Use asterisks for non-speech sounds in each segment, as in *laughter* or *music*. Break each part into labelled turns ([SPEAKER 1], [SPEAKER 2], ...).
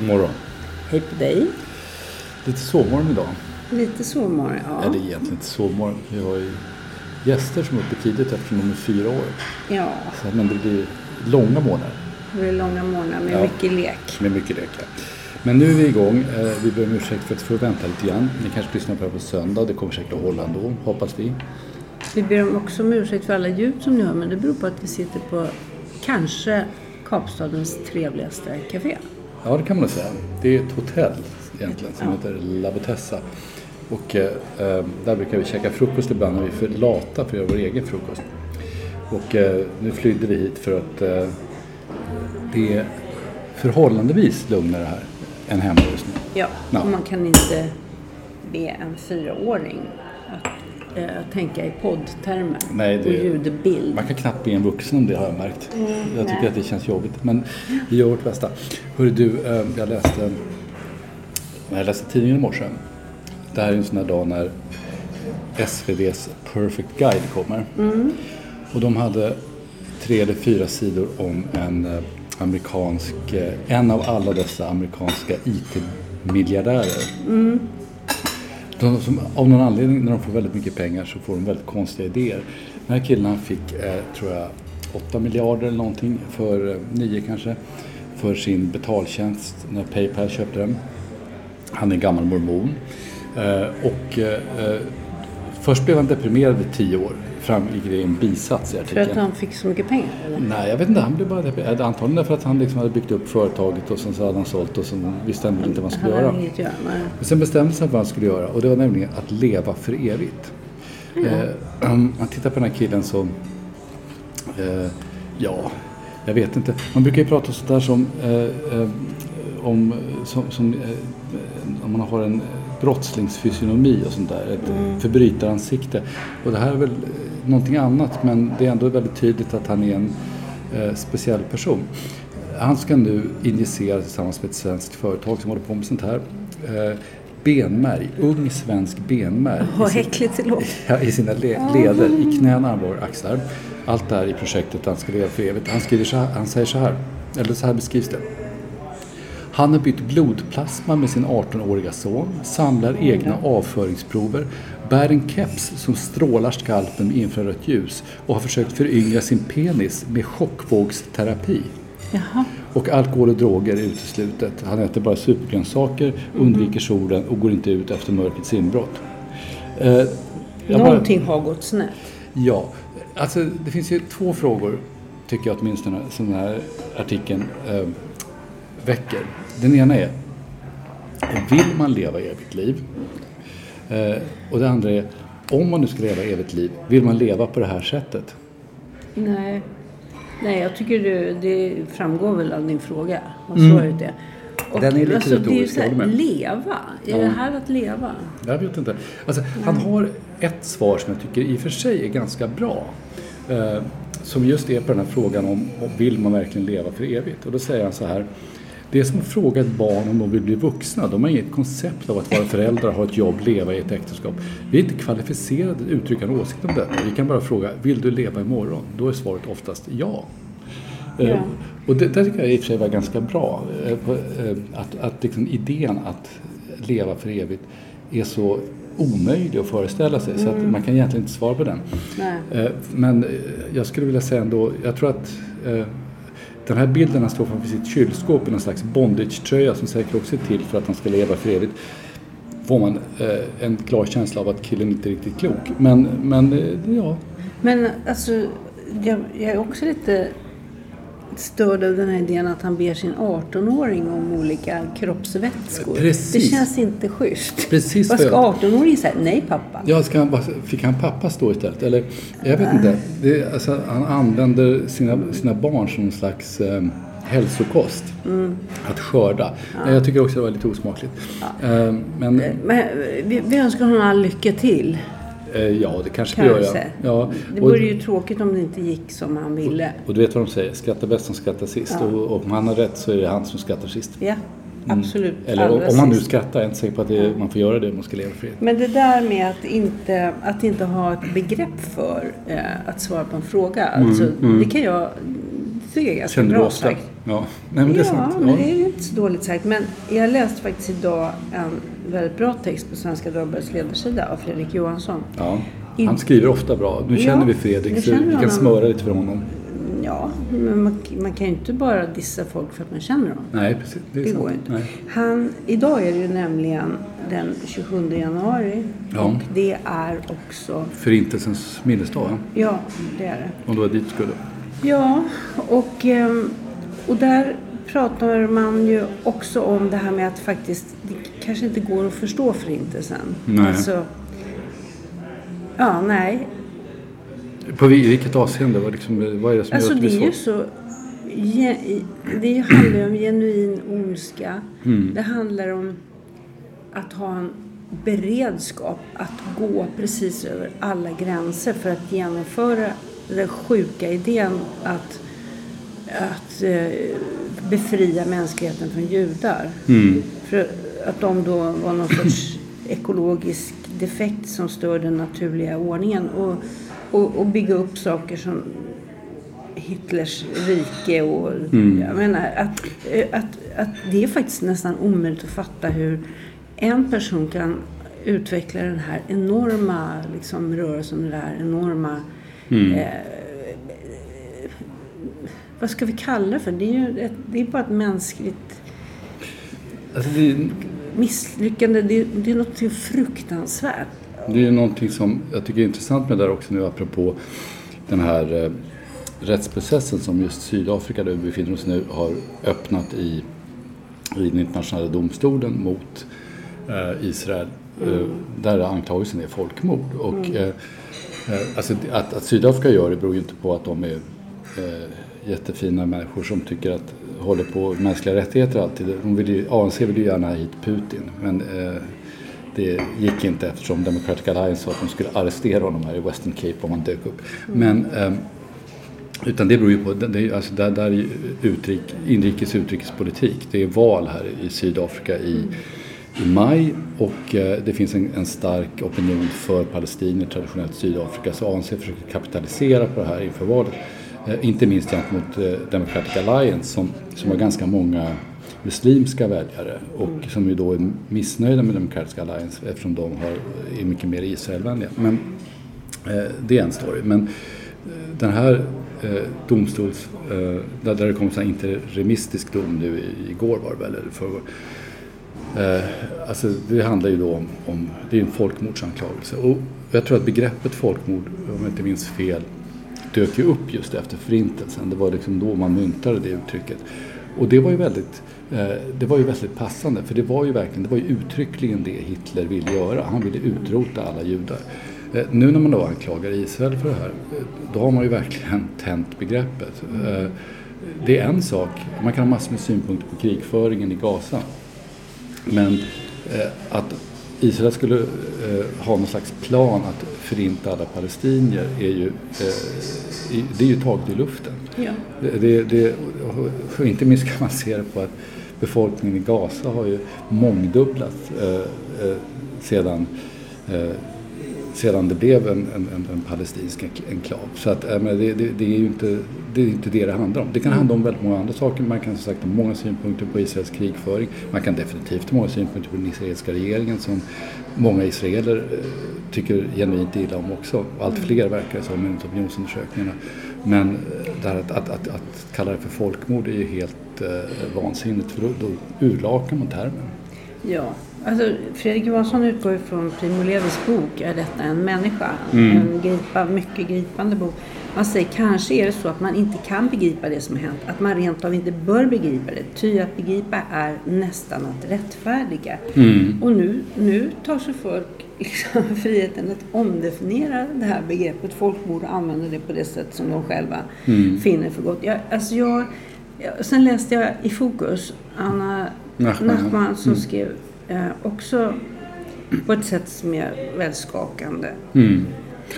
[SPEAKER 1] God morgon.
[SPEAKER 2] Hej på dig.
[SPEAKER 1] Lite sovmorgon idag.
[SPEAKER 2] Lite sovmorgon, ja.
[SPEAKER 1] Eller egentligen inte sovmorgon. Vi har ju gäster som är uppe tidigt eftersom de är fyra år.
[SPEAKER 2] Ja,
[SPEAKER 1] Så, men det blir långa månader
[SPEAKER 2] det blir långa månader med
[SPEAKER 1] Ja.
[SPEAKER 2] mycket lek.
[SPEAKER 1] med mycket lek. här. Men nu är vi igång. Eh, Vi ber om ursäkt för att få vänta lite grann. Ni kanske lyssnar på det här på söndag. Det kommer säkert att hålla ändå, hoppas vi.
[SPEAKER 2] Vi ber också om ursäkt för alla ljud som ni hör, men det beror på att vi sitter på kanske Kapstadens trevligaste café.
[SPEAKER 1] Ja, det kan man säga. Det är ett hotell egentligen som
[SPEAKER 2] Ja.
[SPEAKER 1] heter La Botessa. Och eh, där brukar vi käka frukost ibland när vi är för lata för att göra vår egen frukost. Och eh, nu flydde vi hit för att eh, det är förhållandevis lugnare här än hemma just nu.
[SPEAKER 2] Ja,
[SPEAKER 1] Ja.
[SPEAKER 2] och man kan inte be en fyraåring eh, tänka i poddtermer
[SPEAKER 1] Nej, det-
[SPEAKER 2] och ljudbild.
[SPEAKER 1] Man kan knappt be en vuxen om det har jag märkt. jag tycker
[SPEAKER 2] nej.
[SPEAKER 1] att det känns jobbigt. Men vi gör vårt bästa. Hörru du, eh, jag läste, jag läste tidningen i morse. Det här är en sån här dag när SVDs Perfect Guide kommer. Och de hade tre eller fyra sidor om en eh, amerikansk, eh, en av alla dessa amerikanska IT-miljardärer. De som, av någon anledning när de får väldigt mycket pengar så får de väldigt konstiga idéer. Den här killen han fick, eh, tror jag, 8 miljarder eller någonting, för eh, 9 kanske, för sin betaltjänst när Paypal köpte den. Han är gammal mormon. Eh, och eh, eh först blev han deprimerad vid 10 år, framgick det i en bisats i
[SPEAKER 2] För
[SPEAKER 1] artikeln.
[SPEAKER 2] att han fick så mycket pengar? Eller?
[SPEAKER 1] Nej, jag vet inte. Han blev bara deprimerad. Antagligen därför att han liksom hade byggt upp företaget och sen så hade han sålt och sen visste han inte vad han skulle
[SPEAKER 2] Han
[SPEAKER 1] göra.
[SPEAKER 2] inget göra. Nej.
[SPEAKER 1] Men sen bestämde sig för vad han skulle göra och det var nämligen att leva för evigt. Eh, om man tittar på den här killen så, eh, ja, jag vet inte. Man brukar ju prata sådär som, eh, eh, om, som, som eh, om man har en brottslingsfysionomi och sånt där, ett förbrytaransikte. Och det här är väl eh, någonting annat men det är ändå väldigt tydligt att han är en eh, speciell person. Han ska nu injicera tillsammans med ett svenskt företag som håller på med sånt här. Eh, benmärg, ung svensk benmärg. i
[SPEAKER 2] Vad
[SPEAKER 1] sin-
[SPEAKER 2] äckligt det låter. *laughs*
[SPEAKER 1] I sina le- leder, i knän, armar och axlar. Allt det här i projektet Han ska leva för evigt. Han, skriver så här, han säger så här, eller så här beskrivs det. Han har bytt blodplasma med sin 18-åriga son, samlar egna avföringsprover, bär en keps som strålar skalpen med infrarött ljus och har försökt föryngra sin penis med chockvågsterapi.
[SPEAKER 2] Jaha.
[SPEAKER 1] Och alkohol och droger är uteslutet. Han äter bara supergrönsaker, undviker solen och går inte ut efter mörkrets inbrott. Eh, jag bara-
[SPEAKER 2] Någonting har gått snett.
[SPEAKER 1] Ja, alltså det finns ju två frågor tycker jag åtminstone som den här artikeln eh, väcker. Den ena är, vill man leva evigt liv? Eh, och det andra är, om man nu ska leva evigt liv, vill man leva på det här sättet?
[SPEAKER 2] Nej. Nej, jag tycker du, det framgår väl av din fråga vad
[SPEAKER 1] Mm.
[SPEAKER 2] svaret är. Och,
[SPEAKER 1] Den är lite
[SPEAKER 2] alltså, det är ju
[SPEAKER 1] retorisk,
[SPEAKER 2] så här, leva. Är det här att leva?
[SPEAKER 1] Jag vet inte. Alltså, han har ett svar som jag tycker i och för sig är ganska bra. Eh, som just är på den här frågan om, om vill man verkligen leva för evigt? Och då säger han så här. Det är som att fråga ett barn om de vill bli vuxna. De har inget koncept av att vara föräldrar, ha ett jobb, leva i ett äktenskap. Vi är inte kvalificerade att uttrycka en åsikt om detta. Vi kan bara fråga, vill du leva imorgon? Då är svaret oftast ja. Eh,
[SPEAKER 2] Ja.
[SPEAKER 1] Och det där tycker jag i och för sig var ganska bra. eh, eh, Att, att liksom idén att leva för evigt är så omöjlig att föreställa sig så att man kan egentligen inte svara på den. Eh, Men jag skulle vilja säga ändå, jag tror att eh, den här bilden han står framför sitt kylskåp i någon slags bondage-tröja som säkert också är till för att han ska leva för evigt får man eh, en klar känsla av att killen inte är riktigt klok. Men, men eh, ja,
[SPEAKER 2] Men alltså, jag, jag är också lite störd av den här idén att han ber sin 18-åring om olika kroppsvätskor.
[SPEAKER 1] Precis.
[SPEAKER 2] Det känns inte schysst.
[SPEAKER 1] Precis
[SPEAKER 2] Vad ska
[SPEAKER 1] jag-
[SPEAKER 2] 18-åringen säga? Nej pappa.
[SPEAKER 1] Ja, ska han, fick han pappa stå istället? Eller, jag vet inte. Det, alltså, han använder sina, sina barn som en slags eh, hälsokost. Att skörda. Jag tycker också det var lite osmakligt. Eh, men
[SPEAKER 2] Men vi, vi önskar honom all lycka till.
[SPEAKER 1] Eh, ja, det kanske vi gör. Ja.
[SPEAKER 2] Kanske.
[SPEAKER 1] Ja,
[SPEAKER 2] Det
[SPEAKER 1] och,
[SPEAKER 2] vore ju tråkigt om det inte gick som han ville.
[SPEAKER 1] och du vet vad de säger, skratta bäst som skrattar sist.
[SPEAKER 2] Ja.
[SPEAKER 1] Och, och om han har rätt så är det han som skrattar sist.
[SPEAKER 2] Ja, absolut.
[SPEAKER 1] Mm. Eller
[SPEAKER 2] Allra
[SPEAKER 1] om man nu skrattar, jag är inte säker på att det, man får göra det om man ska leva för evigt.
[SPEAKER 2] Men det där med att inte, att inte ha ett begrepp för eh, att svara på en fråga. Alltså, Det kan jag tycker jag är ganska
[SPEAKER 1] Mm, du
[SPEAKER 2] bra sagt.
[SPEAKER 1] Ja, Nej, men det är sant.
[SPEAKER 2] Ja, men det är inte så dåligt sagt. Men jag läste faktiskt idag en väldigt bra text på Svenska Dagbladets ledarsida av Fredrik Johansson.
[SPEAKER 1] Ja. Han skriver ofta bra. Nu
[SPEAKER 2] Ja,
[SPEAKER 1] känner vi Fredrik så vi kan
[SPEAKER 2] honom.
[SPEAKER 1] smöra lite för honom.
[SPEAKER 2] Ja, men man, man kan ju inte bara dissa folk för att man känner dem.
[SPEAKER 1] Nej, precis. Det, är
[SPEAKER 2] Det
[SPEAKER 1] sant.
[SPEAKER 2] går inte.
[SPEAKER 1] Nej.
[SPEAKER 2] Han, idag är det ju nämligen den 27 januari.
[SPEAKER 1] Ja.
[SPEAKER 2] Och det är också...
[SPEAKER 1] Förintelsens minnesdag. Ja,
[SPEAKER 2] det är det.
[SPEAKER 1] om du var dit skulle.
[SPEAKER 2] Ja, och, ehm, och där pratar man ju också om det här med att faktiskt det kanske inte går att förstå förintelsen.
[SPEAKER 1] Nej.
[SPEAKER 2] Alltså, ja, nej.
[SPEAKER 1] På vilket avseende? Vad, liksom, vad är det som
[SPEAKER 2] Alltså
[SPEAKER 1] gör att
[SPEAKER 2] det är
[SPEAKER 1] blir
[SPEAKER 2] ju
[SPEAKER 1] så?
[SPEAKER 2] Det handlar ju om genuin ondska.
[SPEAKER 1] Mm.
[SPEAKER 2] Det handlar om att ha en beredskap att gå precis över alla gränser för att genomföra den sjuka idén att, att eh, befria mänskligheten från judar.
[SPEAKER 1] Mm.
[SPEAKER 2] För att de då var någon sorts ekologisk defekt som stör den naturliga ordningen. Och, och, och bygga upp saker som Hitlers rike och jag menar att, eh, att, att det är faktiskt nästan omöjligt att fatta hur en person kan utveckla den här enorma liksom, rörelsen, den här enorma eh, vad ska vi kalla det för? Det är ju ett, det är bara ett mänskligt
[SPEAKER 1] Alltså det,
[SPEAKER 2] misslyckande. Det, det är något fruktansvärt.
[SPEAKER 1] det är någonting som jag tycker är intressant med det där också nu apropå den här eh, rättsprocessen som just Sydafrika där vi befinner oss nu har öppnat i, i den internationella domstolen mot eh, Israel. Eh, där anklagelsen är folkmord. Och, eh, eh, alltså, att, att Sydafrika gör det beror ju inte på att de är eh, jättefina människor som tycker att håller på mänskliga rättigheter alltid. De vill ju, ANC vill ju gärna ha hit Putin men eh, det gick inte eftersom Democratic Alliance sa att de skulle arrestera honom här i Western Cape om han dök upp. Men ehm, utan det beror ju på, det, alltså där, där är utrik, inrikes utrikespolitik. Det är val här i Sydafrika i, i maj och eh, det finns en, en stark opinion för palestinier traditionellt i Sydafrika. Så ANC försöker kapitalisera på det här inför valet. Eh, inte minst gentemot eh, Democratic Alliance som, som har ganska många muslimska väljare och som ju då är missnöjda med Democratic Alliance eftersom de har, är mycket mer Israelvänliga. Men eh, det är en story. Men eh, den här eh, domstols... Eh, där, där det kom en interimistisk dom nu igår var det väl, eller förrgår. Eh, alltså det handlar ju då om, om det är en folkmordsanklagelse. Och jag tror att begreppet folkmord, om jag inte minns fel, dök ju upp just efter förintelsen. Det var liksom då man myntade det uttrycket. Och det var ju väldigt, eh, det var ju väldigt passande för det var ju verkligen, det var ju uttryckligen det Hitler ville göra. Han ville utrota alla judar. Eh, nu när man då anklagar Israel för det här, eh, då har man ju verkligen *laughs* tänt begreppet. Det är en sak, man kan ha massor med synpunkter på krigföringen i Gaza. Men att Israel skulle ha någon slags plan att förinta alla palestinier är ju, eh, det är ju taget i luften.
[SPEAKER 2] Ja.
[SPEAKER 1] Det, det, det, och inte minst kan man se det på att befolkningen i Gaza har ju mångdubblats eh, eh, sedan, eh, sedan det blev en, en, en, en palestinsk enklav. Så att, äh, det, det, det, är ju inte det, är inte det det handlar om. Det kan handla om väldigt många andra saker. Man kan som sagt ha många synpunkter på Israels krigföring. Man kan definitivt ha många synpunkter på den israeliska regeringen som många israeler eh, tycker genuint illa om också. Allt fler verkar det som enligt opinionsundersökningarna. Men här att, att, att, att kalla det för folkmord är ju helt eh, vansinnigt för då, då urlakar man termen.
[SPEAKER 2] Ja, alltså Fredrik Johansson utgår från Primo Levis bok Är detta en människa?
[SPEAKER 1] Mm.
[SPEAKER 2] En gripa, mycket gripande bok. Man säger kanske är det så att man inte kan begripa det som har hänt. Att man rent av inte bör begripa det. Ty att begripa är nästan att rättfärdiga.
[SPEAKER 1] Mm.
[SPEAKER 2] Och nu, nu tar sig folk liksom *laughs* friheten att omdefiniera det här begreppet folkmord och använda det på det sätt som de själva
[SPEAKER 1] Mm.
[SPEAKER 2] finner för gott. Jag, alltså jag, jag, sen läste jag i Fokus Anna.
[SPEAKER 1] Nachman
[SPEAKER 2] som
[SPEAKER 1] Mm.
[SPEAKER 2] skrev eh, också på ett sätt som är väldigt skakande.
[SPEAKER 1] Mm.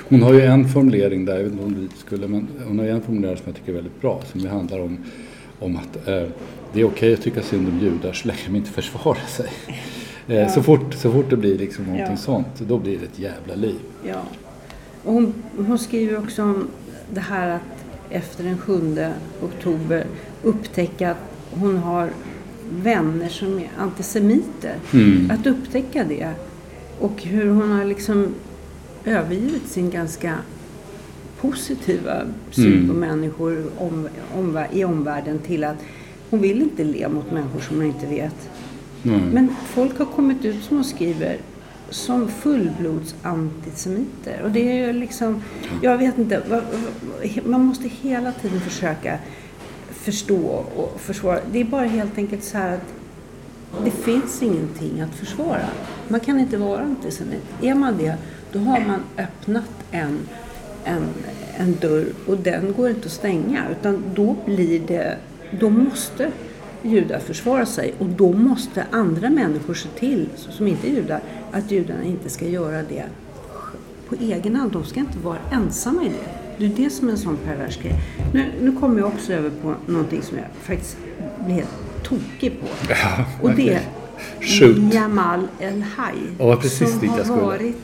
[SPEAKER 1] Hon har ju en formulering där, jag vet inte om vi skulle, men hon har ju en formulering som jag tycker är väldigt bra som handlar om, om att eh, det är okej att tycka synd om judar så länge de inte försvarar sig. Eh, så, fort, så fort det blir liksom någonting
[SPEAKER 2] Ja.
[SPEAKER 1] sånt, då blir det ett jävla liv.
[SPEAKER 2] Ja. Och hon, hon skriver också om det här att efter den 7 oktober upptäcka att hon har vänner som är antisemiter.
[SPEAKER 1] Mm.
[SPEAKER 2] Att upptäcka det. Och hur hon har liksom övergivit sin ganska positiva syn
[SPEAKER 1] Mm.
[SPEAKER 2] på människor om, omvär- i omvärlden till att hon vill inte le mot människor som hon inte vet.
[SPEAKER 1] Mm.
[SPEAKER 2] Men folk har kommit ut som hon skriver som fullblods antisemiter. Och det är ju liksom, jag vet inte, man måste hela tiden försöka förstå och försvara. Det är bara helt enkelt så här att det finns ingenting att försvara. Man kan inte vara antisemit. Är man det, då har man öppnat en, en, en dörr och den går inte att stänga. Utan då blir det, då måste judar försvara sig och då måste andra människor se till, som inte är judar, att judarna inte ska göra det på egen hand. De ska inte vara ensamma i det. Det är det som är en sån pervers grej. Nu, nu kommer jag också över på någonting som jag faktiskt blir helt tokig på.
[SPEAKER 1] Ja,
[SPEAKER 2] Och det är
[SPEAKER 1] Shoot.
[SPEAKER 2] Jamal El-Haj.
[SPEAKER 1] Ja, precis
[SPEAKER 2] som har varit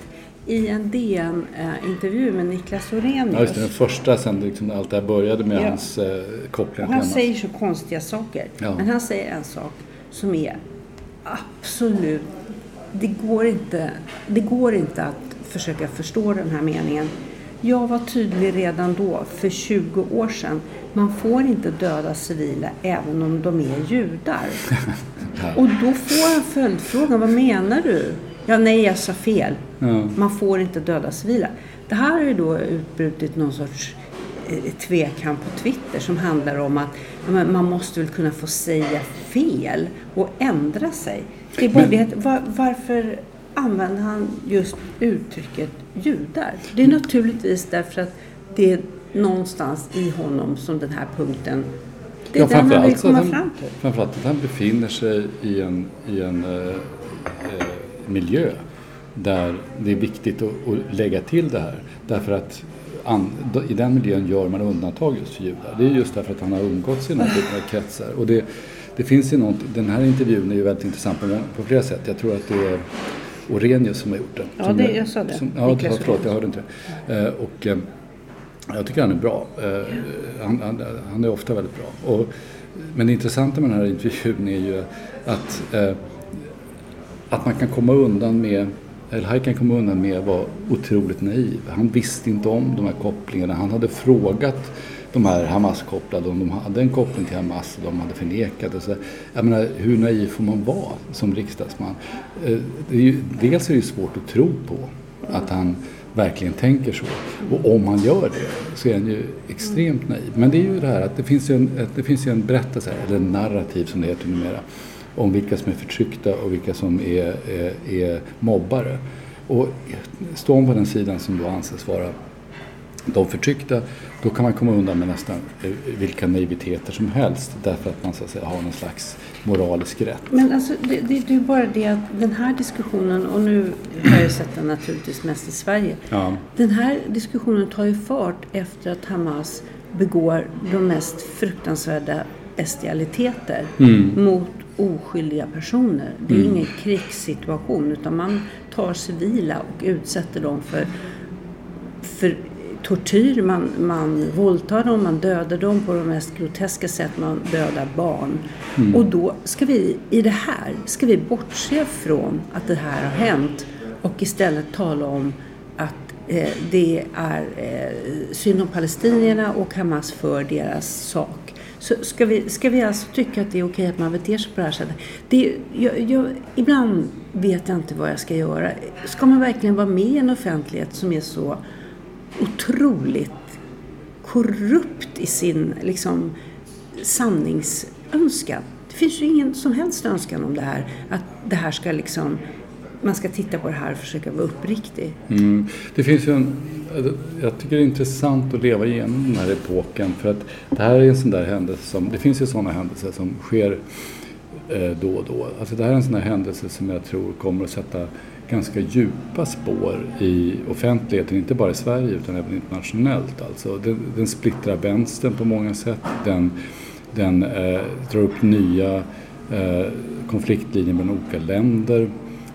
[SPEAKER 2] i en DN-intervju med Niklas Orenius.
[SPEAKER 1] Ja, just det, den första sen liksom allt det här började med
[SPEAKER 2] Ja.
[SPEAKER 1] hans eh, koppling
[SPEAKER 2] Och han säger så konstiga saker.
[SPEAKER 1] Ja.
[SPEAKER 2] Men han säger en sak som är absolut... Det går, inte, det går inte att försöka förstå den här meningen. Jag var tydlig redan då, för 20 år sedan. Man får inte döda civila även om de är judar. *laughs* Och då får han följdfrågan, vad menar du? Ja, nej, jag sa fel. Man får inte döda civila. Det här har ju då utbrutit någon sorts eh, tvekan på Twitter som handlar om att man måste väl kunna få säga fel och ändra sig. Det är att, var, varför använder han just uttrycket judar? Det är naturligtvis därför att det är någonstans i honom som den här punkten, det är den han vill komma
[SPEAKER 1] han,
[SPEAKER 2] fram till.
[SPEAKER 1] Framförallt att han befinner sig i en, i en eh, eh, miljö där det är viktigt att, att lägga till det här. Därför att an, i den miljön gör man undantag just för judar. Det är just därför att han har umgåtts i den här typen av kretsar. Och det, det finns ju något, den här intervjun är ju väldigt intressant på, på flera sätt. Jag tror att det är Orenius som har gjort den.
[SPEAKER 2] Ja,
[SPEAKER 1] Som
[SPEAKER 2] det- jag sa det.
[SPEAKER 1] Som, ja,
[SPEAKER 2] Niklas
[SPEAKER 1] förlåt, jag hörde inte det. Eh, och, eh, jag tycker han är bra. Eh, han, han, han är ofta väldigt bra. Och, men det intressanta med den här intervjun är ju att, att man kan komma undan med eller han kan komma undan med att vara otroligt naiv. Han visste inte om de här kopplingarna. Han hade frågat de här Hamas-kopplade om de hade en koppling till Hamas och de hade förnekat det. Så, jag menar, hur naiv får man vara som riksdagsman? Eh, det är ju, dels är det ju svårt att tro på att han verkligen tänker så. Och om han gör det så är han ju extremt naiv. Men det är ju det här att det finns ju en, det finns ju en berättelse, eller en narrativ som det heter numera, om vilka som är förtryckta och vilka som är, är, är mobbare. Och står man på den sidan som då anses vara de förtryckta, då kan man komma undan med nästan eh, vilka naiviteter som helst därför att man så att säga, har någon slags moralisk rätt.
[SPEAKER 2] Men alltså, det, det, det är bara det att den här diskussionen, och nu har jag sett den naturligtvis mest i Sverige.
[SPEAKER 1] Ja.
[SPEAKER 2] Den här diskussionen tar ju fart efter att Hamas begår de mest fruktansvärda bestialiteter mot oskyldiga personer. Det är ingen krigssituation utan man tar civila och utsätter dem för, för tortyr. Man, man våldtar dem, man dödar dem på de mest groteska sätt. Man dödar barn. Och då ska vi i det här, ska vi bortse från att det här har hänt och istället tala om att eh, det är eh, synd om palestinierna och Hamas för deras sak. Så ska vi, ska vi alltså tycka att det är okej att man beter sig på det här sättet? Det, jag, jag, ibland vet jag inte vad jag ska göra. Ska man verkligen vara med i en offentlighet som är så otroligt korrupt i sin liksom, sanningsönskan? Det finns ju ingen som helst önskan om det här. Att det här ska liksom man ska titta på det här och försöka vara uppriktig.
[SPEAKER 1] Mm. Det finns ju en, alltså, jag tycker det är intressant att leva igenom den här epoken för att det här är en sån där händelse som, det finns ju sådana händelser som sker eh, då och då. Alltså det här är en sån där händelse som jag tror kommer att sätta ganska djupa spår i offentligheten, inte bara i Sverige utan även internationellt. Alltså den, den splittrar vänstern på många sätt, den, den eh, drar upp nya eh, konfliktlinjer mellan olika länder.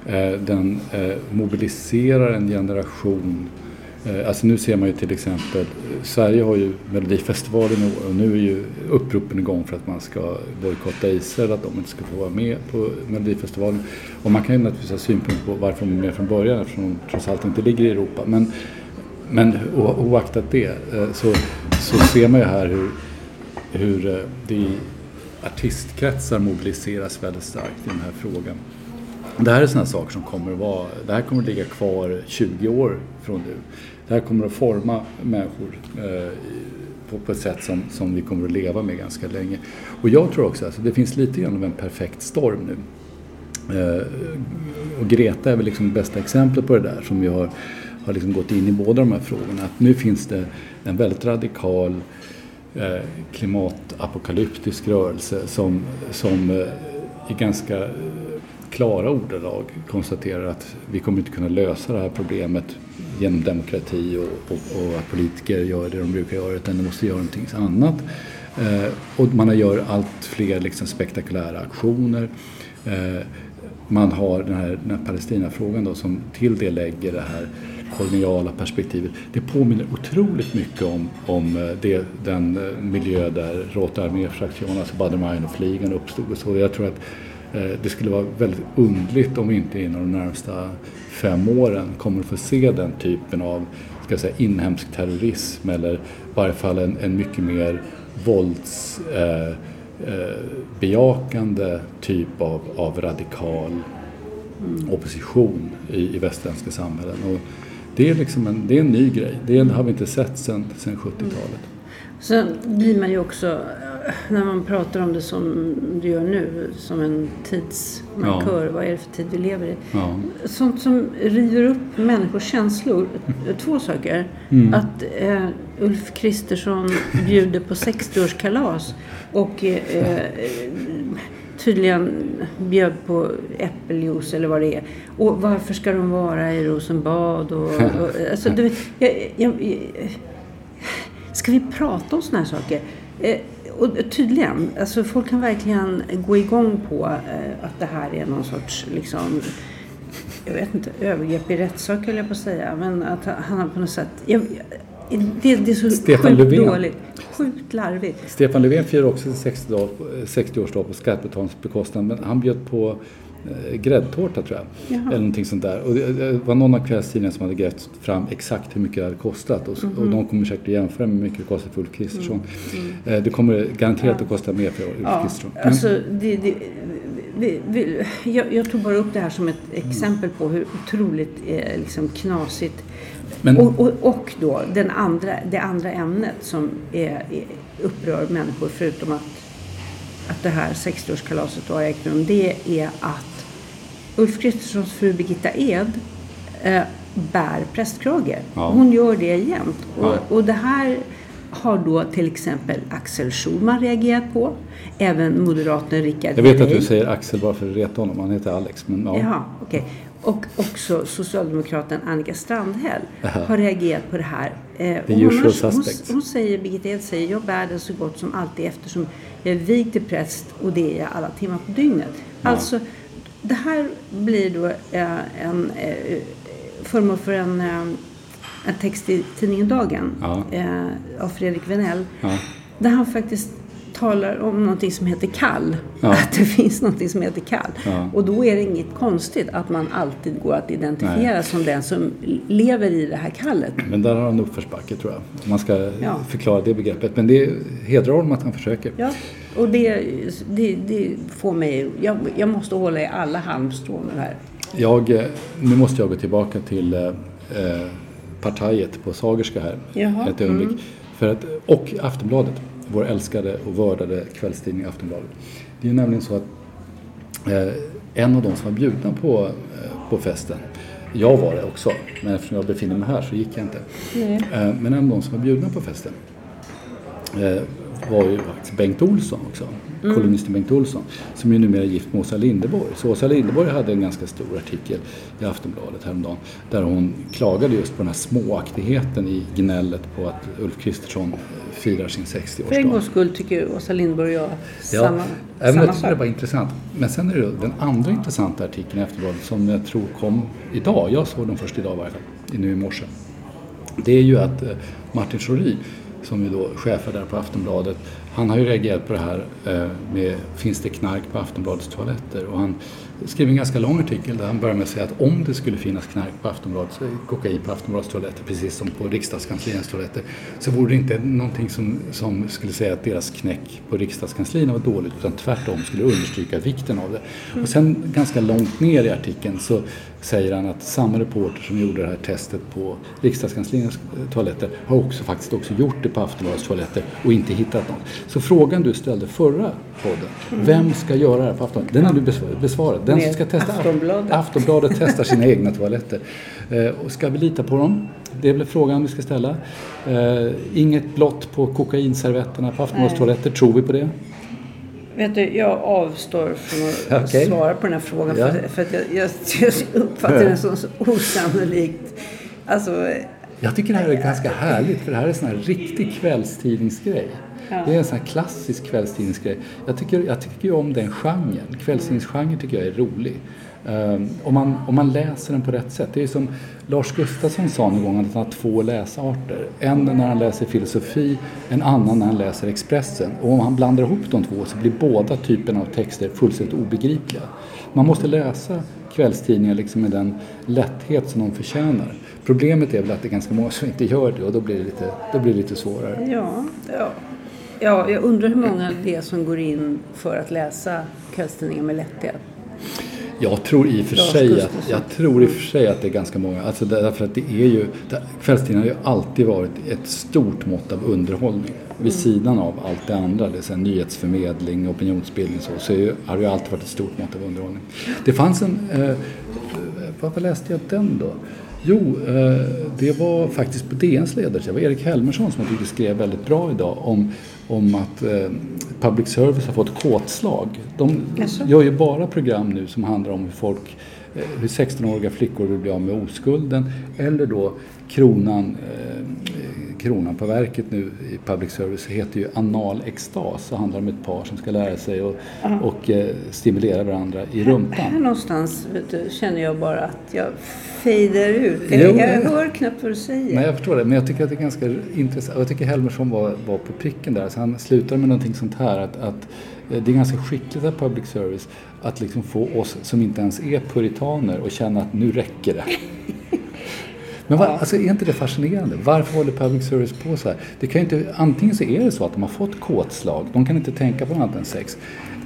[SPEAKER 1] Eh, den eh, mobiliserar en generation. Eh, alltså nu ser man ju till exempel, Sverige har ju Melodifestivalen och nu är ju uppropen igång för att man ska bojkotta Israel, att de inte ska få vara med på Melodifestivalen. Och man kan ju naturligtvis ha synpunkter på varför de är med från början eftersom de trots allt inte ligger i Europa. Men, men oaktat det eh, så, så ser man ju här hur, hur eh, det i artistkretsar mobiliseras väldigt starkt i den här frågan. Det här är sådana saker som kommer att vara, det här kommer att ligga kvar 20 år från nu. Det här kommer att forma människor eh, på, på ett sätt som, som vi kommer att leva med ganska länge. Och jag tror också att alltså, det finns lite grann av en perfekt storm nu. Eh, och Greta är väl liksom det bästa exemplet på det där som vi har, har liksom gått in i båda de här frågorna. Att nu finns det en väldigt radikal eh, klimatapokalyptisk rörelse som, som i ganska klara ordalag konstaterar att vi kommer inte kunna lösa det här problemet genom demokrati och, och, och att politiker gör det de brukar göra utan de måste göra någonting annat. Eh, och man gör allt fler liksom spektakulära aktioner. Eh, man har den här, den här Palestinafrågan då, som till det lägger det här koloniala perspektivet. Det påminner otroligt mycket om, om eh, det, den eh, miljö där Rota arméfraktionen, alltså Baader Meinhof-ligan uppstod och så. Jag tror att det skulle vara väldigt undligt om vi inte inom de närmsta fem åren kommer att få se den typen av ska säga, inhemsk terrorism eller i varje fall en, en mycket mer våldsbejakande eh, eh, typ av, av radikal opposition i, i västerländska samhällen. Och det, är liksom en, det är en ny grej. Det har vi inte sett sedan 70-talet.
[SPEAKER 2] Sen blir man ju också, när man pratar om det som du gör nu, som en tidsmarkör.
[SPEAKER 1] Ja.
[SPEAKER 2] Vad är det för tid vi lever i?
[SPEAKER 1] Ja.
[SPEAKER 2] Sånt som river upp människors känslor. Två saker. Att eh, Ulf Kristersson bjuder på 60-årskalas och eh, tydligen bjöd på äppeljuice eller vad det är. Och varför ska de vara i Rosenbad? Och, och, *laughs* alltså, du, vet, jag, jag, jag, Ska vi prata om såna här saker? Och tydligen, alltså folk kan verkligen gå igång på eh, att det här är någon sorts, liksom, jag vet inte, övergrepp i rättssak höll jag på att säga. Men att han har på något sätt, jag, det, det är så
[SPEAKER 1] Stefan
[SPEAKER 2] sjukt
[SPEAKER 1] Löfven.
[SPEAKER 2] dåligt. Sjukt larvigt.
[SPEAKER 1] Stefan Löfven firar också sin 60-årsdag 60 på skattebetalarnas bekostnad men han bjöd på gräddtårta tror jag.
[SPEAKER 2] Jaha.
[SPEAKER 1] Eller någonting sånt där. Och det, det var någon av kvällstidningarna som hade grävt fram exakt hur mycket det hade kostat. Och,
[SPEAKER 2] Mhm.
[SPEAKER 1] och de kommer säkert att jämföra med hur mycket det kostar för Ulf Kristersson.
[SPEAKER 2] Mm.
[SPEAKER 1] Eh, det kommer garanterat att kosta mer för Ulf
[SPEAKER 2] Ja,
[SPEAKER 1] Kristersson.
[SPEAKER 2] Alltså, det, det, vi, vi, jag, jag tog bara upp det här som ett exempel på hur otroligt eh, liksom, knasigt
[SPEAKER 1] Men-
[SPEAKER 2] och, och, och då den andra, det andra ämnet som är, upprör människor förutom att, att det här 60-årskalaset då har ägt rum. Det är att Ulf Kristerssons fru Birgitta Ed eh, bär prästkrage.
[SPEAKER 1] Ja.
[SPEAKER 2] Hon gör det jämt. Och,
[SPEAKER 1] Ja.
[SPEAKER 2] och det här har då till exempel Axel Schulman reagerat på. Även moderaten Rickard
[SPEAKER 1] Jag vet att
[SPEAKER 2] Herrey.
[SPEAKER 1] du säger Axel bara för att reta honom. Han heter Alex. Men ja.
[SPEAKER 2] Jaha, okej. Och också socialdemokraten Annika Strandhäll
[SPEAKER 1] Jaha.
[SPEAKER 2] har reagerat på det här. Eh,
[SPEAKER 1] usual
[SPEAKER 2] hon, har, hon,
[SPEAKER 1] suspects.
[SPEAKER 2] hon säger, Birgitta Hed säger, jag bär den så gott som alltid eftersom jag är vigd till präst och det är jag alla timmar på dygnet. Alltså, det här blir då eh, en eh, föremål för en, eh, en text i tidningen Dagen
[SPEAKER 1] Ja.
[SPEAKER 2] av Fredrik Venell.
[SPEAKER 1] Ja.
[SPEAKER 2] Där han faktiskt talar om någonting som heter kall.
[SPEAKER 1] Ja. *laughs*
[SPEAKER 2] Att det finns någonting som heter kall.
[SPEAKER 1] Ja.
[SPEAKER 2] Och då är det inget konstigt att man alltid går att identifiera
[SPEAKER 1] Nej.
[SPEAKER 2] som den som lever i det här kallet.
[SPEAKER 1] Men där har han uppförsbacke tror jag. Om man ska
[SPEAKER 2] Ja.
[SPEAKER 1] förklara det begreppet. Men det hedrar honom att han försöker.
[SPEAKER 2] Och det, det, det får mig... Jag, jag måste hålla i alla halmstrån här.
[SPEAKER 1] Jag, eh, nu måste jag gå tillbaka till eh, eh, partiet på Sagerska här.
[SPEAKER 2] Jaha,
[SPEAKER 1] Ett ögonblick. För att, och Aftonbladet. Vår älskade och vördade kvällstidning Aftonbladet. Det är nämligen så att eh, en av de som var bjudna på, eh, på festen jag var det också, men eftersom jag befinner mig här så gick jag inte. Eh, men en av de som var bjudna på festen eh, var ju faktiskt Bengt Olsson också. Kolumnisten Bengt Olsson. Som ju numera är gift med Åsa Linderborg. Så Åsa Linderborg hade en ganska stor artikel i Aftonbladet häromdagen. Där hon klagade just på den här småaktigheten i gnället på att Ulf Kristersson eh, firar sin
[SPEAKER 2] För en
[SPEAKER 1] 60-årsdag.
[SPEAKER 2] gångs skull tycker Åsa Lindborg och jag
[SPEAKER 1] Ja,
[SPEAKER 2] samma,
[SPEAKER 1] även
[SPEAKER 2] samma
[SPEAKER 1] jag tycker det
[SPEAKER 2] sak.
[SPEAKER 1] var intressant. Men sen är det den andra intressanta artikeln i Aftonbladet som jag tror kom idag. Jag såg den först idag i varje fall, nu i morse. Det är ju att eh, Martin Schori, som ju då chefar där på Aftonbladet, han har ju reagerat på det här eh, med finns det knark på Aftonbladets toaletter? Och han skrev en ganska lång artikel där han börjar med att säga att om det skulle finnas knark på Aftonbladets, kokain på Aftonbladets toaletter, precis som på riksdagskansliernas toaletter, så vore det inte någonting som, som skulle säga att deras knäck på riksdagskanslierna var dåligt, utan tvärtom skulle understryka vikten av det. Och sen ganska långt ner i artikeln så säger han att samma reporter som gjorde det här testet på riksdagskansliernas eh, toaletter har också faktiskt också gjort det på Aftonbladets toaletter och inte hittat något. Så frågan du ställde förra podden, vem ska göra det här på Aftonbladet? Den har du besvarat. Den som ska testa
[SPEAKER 2] Aftonbladet.
[SPEAKER 1] Aftonbladet testar sina egna toaletter. Eh, och ska vi lita på dem? Det är väl frågan vi ska ställa. Eh, inget blott på kokainservetterna på Aftonbladets toaletter, tror vi på det?
[SPEAKER 2] Vet du, jag avstår från att *laughs*
[SPEAKER 1] Okej.
[SPEAKER 2] svara på den här frågan.
[SPEAKER 1] Ja.
[SPEAKER 2] För, för att jag, jag, jag uppfattar den som så osannolikt. Alltså,
[SPEAKER 1] Jag tycker det här är ganska härligt för det här är en sån här riktig kvällstidningsgrej. Det är en sån här klassisk kvällstidningsgrej. Jag tycker, jag tycker ju om den genren. Kvällstidningsgenren tycker jag är rolig. Um, om, man, om man läser den på rätt sätt. Det är som Lars Gustafsson sa någon gång att han har två läsarter. En när han läser filosofi, en annan när han läser Expressen. Och om han blandar ihop de två så blir båda typerna av texter fullständigt obegripliga. Man måste läsa kvällstidningar liksom med den lätthet som de förtjänar. Problemet är väl att det är ganska många som inte gör det och då blir det lite, då blir det lite svårare.
[SPEAKER 2] ja, ja. Ja, jag undrar hur många det är som går in för att läsa kvällstidningar med lätthet.
[SPEAKER 1] Jag tror i och för sig att, jag tror i för sig att det är ganska många. Alltså därför att det är ju, kvällstidningar har ju alltid varit ett stort mått av underhållning. Vid sidan av allt det andra, det är nyhetsförmedling, opinionsbildning och så, så ju, har det ju alltid varit ett stort mått av underhållning. Det fanns en, eh, varför läste jag den då? Jo, eh, det var faktiskt på DNs ledarsida. Det var Erik Helmersson som jag tyckte skrev väldigt bra idag om, om att eh, public service har fått kåtslag. De
[SPEAKER 2] Jaså?
[SPEAKER 1] gör ju bara program nu som handlar om hur folk eh, hur 16-åriga flickor vill bli av med oskulden eller då kronan, kronan på verket nu i public service heter ju anal extas och handlar om ett par som ska lära sig och, och eh, stimulera varandra i
[SPEAKER 2] Här
[SPEAKER 1] rumpan.
[SPEAKER 2] någonstans du, känner jag bara att jag fejdar ut.
[SPEAKER 1] Jo,
[SPEAKER 2] Jag, jag hör knappt vad du säger.
[SPEAKER 1] Nej, jag förstår det. Men jag tycker att det är ganska intressant. Jag tycker Helmersson var, var på pricken där. Så han slutar med någonting sånt här. Att, att eh, det är ganska skickligt av public service att liksom få oss som inte ens är puritaner att känna att nu räcker det. *laughs* Men vad, alltså, är inte det fascinerande? Varför håller public service på så här? Det kan inte, antingen så är det så att de har fått kåtslag, de kan inte tänka på något annat än sex.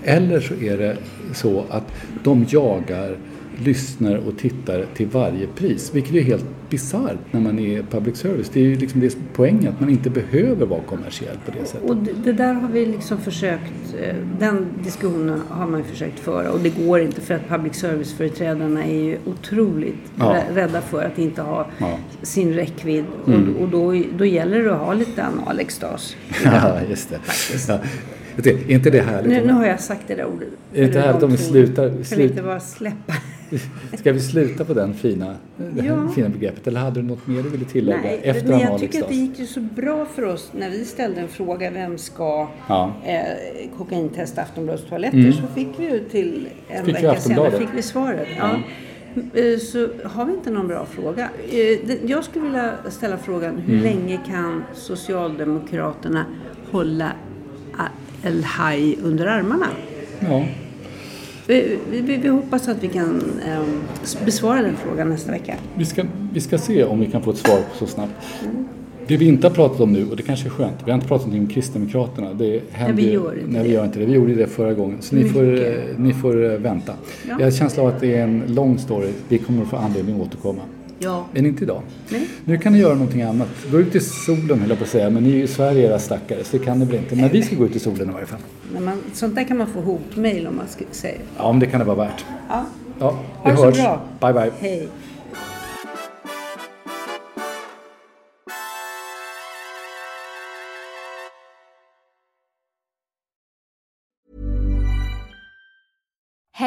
[SPEAKER 1] Eller så är det så att de jagar lyssnare och tittare till varje pris. Vilket är helt bisarrt när man är public service. Det är ju liksom det poängen, att man inte behöver vara kommersiell på det sättet.
[SPEAKER 2] Och det, där har vi liksom försökt, eh, den diskussionen har man försökt föra och det går inte för att public service-företrädarna är ju otroligt
[SPEAKER 1] Ja.
[SPEAKER 2] rädda för att inte ha
[SPEAKER 1] Ja.
[SPEAKER 2] sin räckvidd.
[SPEAKER 1] Mm.
[SPEAKER 2] Och, och då, då gäller det att ha lite Alex-stas. *laughs*
[SPEAKER 1] Ja, just det. Ja. Är inte det härligt?
[SPEAKER 2] Nu, nu har jag sagt det där ordet.
[SPEAKER 1] Är det inte härligt
[SPEAKER 2] de
[SPEAKER 1] om vi slutar-
[SPEAKER 2] Kan vi inte bara släppa? *laughs*
[SPEAKER 1] Ska vi sluta på den fina, det
[SPEAKER 2] Ja.
[SPEAKER 1] fina begreppet? Eller hade du något mer du ville tillägga
[SPEAKER 2] Nej,
[SPEAKER 1] efter
[SPEAKER 2] men jag tycker att det gick ju så bra för oss när vi ställde en fråga, vem ska
[SPEAKER 1] Ja.
[SPEAKER 2] eh, kokaintesta Aftonbladets toaletter? Så fick vi ju till en
[SPEAKER 1] Mm. Fick
[SPEAKER 2] vecka senare fick vi svaret. Ja. Eh, Så har vi inte någon bra fråga. Eh, Jag skulle vilja ställa frågan, hur
[SPEAKER 1] Mm.
[SPEAKER 2] länge kan Socialdemokraterna hålla El Haj under armarna?
[SPEAKER 1] Ja.
[SPEAKER 2] Vi, vi, vi hoppas att vi kan eh, besvara den frågan nästa vecka.
[SPEAKER 1] Vi ska, vi ska se om vi kan få ett svar så snabbt. Det vi inte har pratat om nu, och det kanske är skönt, vi har inte pratat någonting om Kristdemokraterna. Det händer
[SPEAKER 2] vi
[SPEAKER 1] ju-
[SPEAKER 2] gör inte
[SPEAKER 1] nej, vi gör inte det. Vi gjorde det förra gången. Så ni får, eh, ni får eh, vänta.
[SPEAKER 2] Ja.
[SPEAKER 1] Jag har en känsla av att det är en lång story. Vi kommer att få anledning att återkomma.
[SPEAKER 2] Ja.
[SPEAKER 1] Men inte idag.
[SPEAKER 2] Nej.
[SPEAKER 1] Nu kan ni göra någonting annat. Gå ut i solen höll jag på att säga, men ni är ju i Sverige era stackare så det kan ni väl inte. Men vi ska gå ut i solen i varje fall.
[SPEAKER 2] Men man, sånt där kan man få hotmail om man ska säga.
[SPEAKER 1] Ja, om det kan det vara värt.
[SPEAKER 2] Ja.
[SPEAKER 1] Ja,
[SPEAKER 2] Ha det så
[SPEAKER 1] hörs.
[SPEAKER 2] bra.
[SPEAKER 1] Bye bye.
[SPEAKER 2] Hej.